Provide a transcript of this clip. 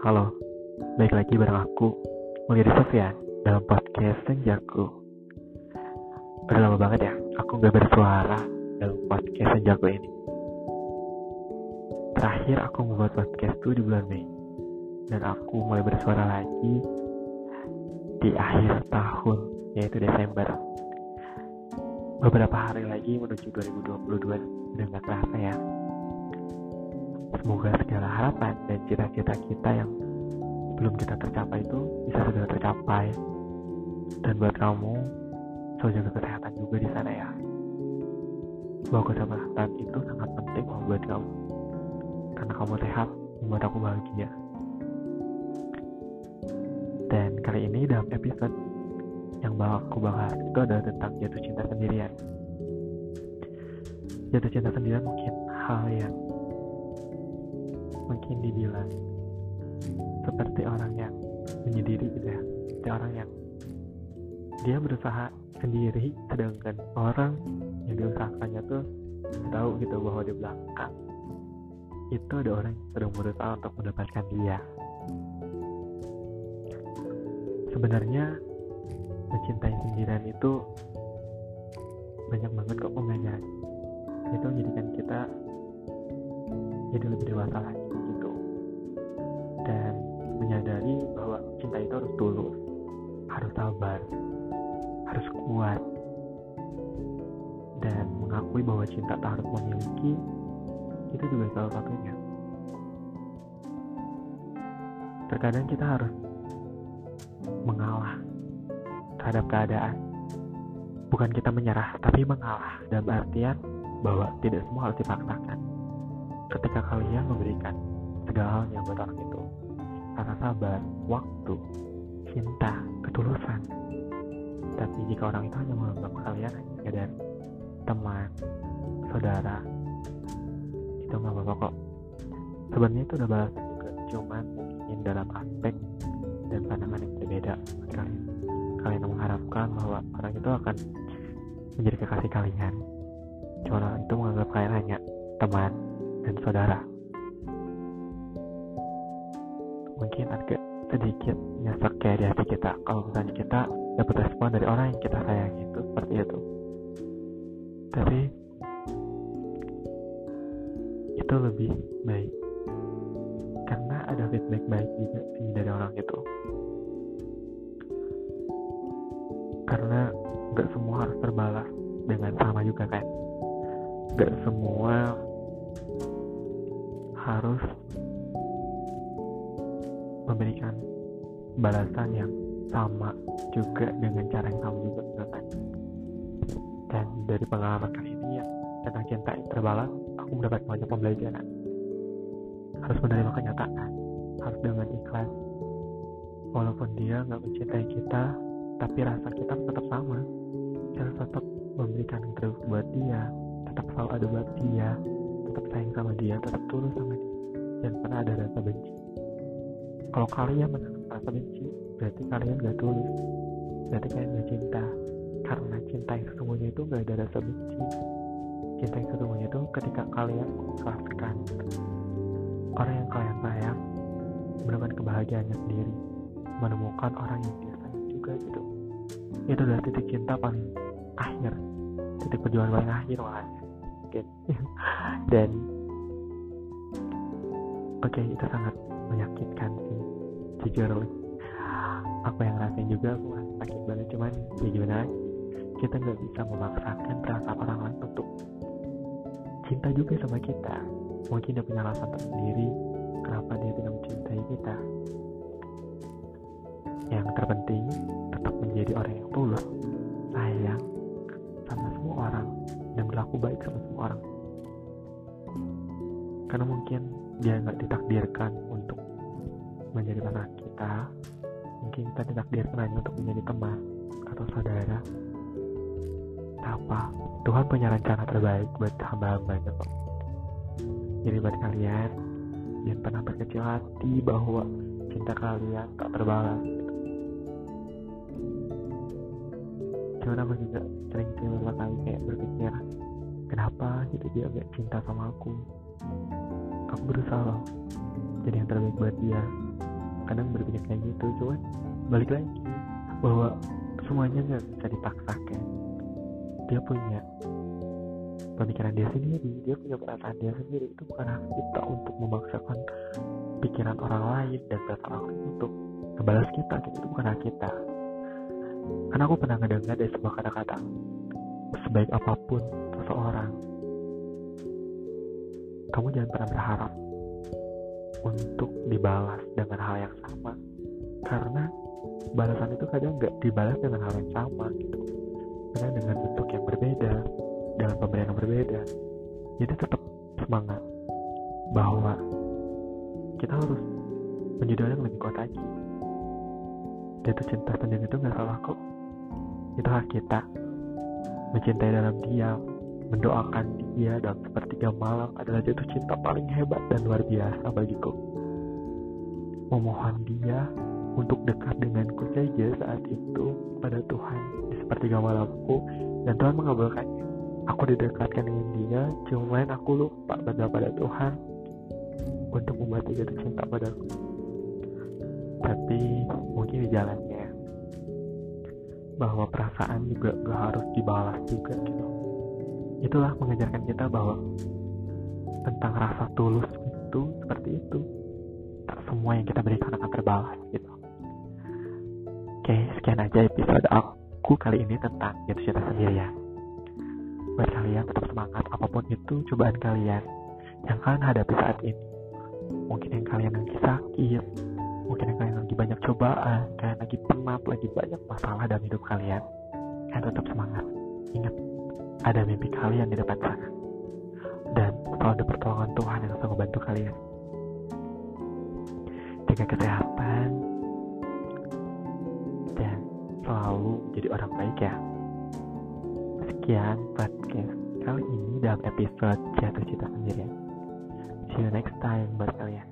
Baik lagi bareng aku, Mulyadi Sofyan, dalam podcast Senjaku. Udah lama banget ya, aku gak bersuara dalam podcast Senjaku ini. Terakhir aku membuat podcast tuh di bulan Mei. Dan aku mulai bersuara lagi di akhir tahun, yaitu Desember. Beberapa hari lagi menuju 2022, udah gak kerasa ya. Semoga segala harapan dan cita-cita kita yang belum kita tercapai itu bisa segera tercapai. Dan buat kamu, selalu jaga kesehatan juga di sana ya. Bahwa kesehatan itu sangat penting buat kamu. Karena kamu sehat, membuat aku bahagia. Dan kali ini dalam episode yang bakal aku bahas itu adalah tentang jatuh cinta sendirian. Jatuh cinta sendirian mungkin hal yang mungkin dibilang seperti orang yang menyendiri gitu ya seperti orang yang dia berusaha sendiri sedangkan orang yang diusahakannya tuh tahu gitu bahwa di belakang itu ada orang yang sedang berusaha untuk mendapatkan dia. Sebenarnya mencintai sendirian itu banyak banget kok pembelajaran itu menjadikan kita jadi lebih dewasa lagi menyadari bahwa cinta itu harus tulus harus sabar harus kuat dan mengakui bahwa cinta tak harus memiliki itu juga salah satunya. Terkadang kita harus mengalah terhadap keadaan. Bukan kita menyerah tapi mengalah. Dalam artian bahwa tidak semua harus dipaksakan. Ketika kalian memberikan segala halnya buat orang itu rasa sabar, waktu, cinta, ketulusan. Tapi jika orang itu hanya menganggap kalian hanya sekedar teman, saudara itu nggak apa-apa kok. Sebenarnya itu udah balas juga cuman mungkin dalam aspek dan pandangan yang berbeda. Kalian kalian mengharapkan bahwa orang itu akan menjadi kekasih kalian. Cuma orang itu menganggap kalian hanya teman dan saudara mungkin agak sedikit nyesek kayak di hati kita. Kalau misalnya kita dapat respon dari orang yang kita sayangi itu seperti itu. Tapi itu lebih baik. Karena ada feedback baik juga sih dari orang itu. Karena nggak semua harus terbalas dengan sama juga kan. Nggak semua harus memberikan balasan yang sama juga dengan cara yang sama juga dan dari pengalaman kali ini ya tentang cinta yang terbalas aku mendapat banyak pembelajaran. Harus menerima kenyataan harus dengan ikhlas. Walaupun dia nggak mencintai kita tapi rasa kita tetap sama. Kita tetap memberikan terbaik buat dia tetap selalu ada buat dia tetap sayang sama dia tetap tulus sama dia. Dan pernah ada rasa benci kalau kalian menanam rasa benci berarti kalian gak tulus. Berarti kalian gak cinta. Karena cinta yang sesungguhnya itu gak ada rasa benci. Cinta yang sesungguhnya itu ketika kalian mengikhlaskan orang yang kalian sayang menemukan kebahagiaannya sendiri. Menemukan orang yang dia sayang juga gitu. Itu adalah titik cinta paling akhir. Titik perjuangan paling akhir mungkin dan oke okay, itu sangat menyakitkan sih jujur. Apa yang rasain juga aku sakit banget cuman ya gimana kita nggak bisa memaksakan perasaan orang lain untuk cinta juga sama kita. Mungkin dia punya alasan tersendiri kenapa dia tidak mencintai kita. Yang terpenting tetap menjadi orang yang tulus sayang sama semua orang dan berlaku baik sama semua orang. Karena mungkin dia nggak ditakdirkan untuk menjadi pasangan kita. Mungkin kita ditakdirkan hanya untuk menjadi teman atau saudara. Apa Tuhan punya rencana terbaik buat hamba-hambanya kok. Jadi buat kalian jangan pernah berkecil hati bahwa cinta kalian tak terbalas. Cuman aku juga sering beberapa kali kayak berpikir kenapa gitu dia gak cinta sama aku aku berusaha loh. Jadi yang terbaik buat dia. Kadang berpikir kayak gitu cuman balik lagi. Bahwa semuanya nggak bisa dipaksakan. Dia punya pemikiran dia sendiri. Dia punya perasaan dia sendiri. Itu bukan hak kita untuk memaksakan pikiran orang lain dan perasaan orang lain untuk ngebalas kita. Itu bukan hak kita. Karena aku pernah ngedengar dari sebuah kata-kata sebaik apa pun seseorang kamu jangan pernah berharap untuk dibalas dengan hal yang sama. Karena balasan itu kadang nggak dibalas dengan hal yang sama gitu. Karena dengan bentuk yang berbeda dengan pemberian yang berbeda jadi tetap semangat bahwa kita harus menjadi orang yang lebih kuat lagi. Itu cinta sendiri itu nggak salah kok. Itu hak kita. Mencintai dalam diam mendoakan dia dalam sepertiga malam adalah jatuh cinta paling hebat dan luar biasa bagiku. Memohon dia untuk dekat denganku saja saat itu pada Tuhan di sepertiga malamku dan Tuhan mengabulkannya. Aku didekatkan dengan dia, cuman aku lupa pada pada Tuhan untuk membuat dia jatuh cinta padaku. Tapi mungkin di jalannya bahwa perasaan juga gak harus dibalas juga gitu itulah mengajarkan kita bahwa tentang rasa tulus itu seperti itu tak semua yang kita berikan akan terbalas gitu. Oke sekian aja episode aku kali ini tentang jatuh cinta sendirian buat kalian tetap semangat apa pun itu cobaan kalian yang kalian hadapi saat ini. Mungkin yang kalian lagi sakit mungkin yang kalian lagi banyak cobaan kalian lagi penat lagi banyak masalah dalam hidup kalian kalian tetap semangat. Ingat ada mimpi kalian di depan sana. Dan selalu ada pertolongan Tuhan yang selalu bantu kalian. Jaga kesehatan dan selalu jadi orang baik ya. Sekian podcast kali ini dalam episode jatuh cita sendirian. See you next time buat kalian.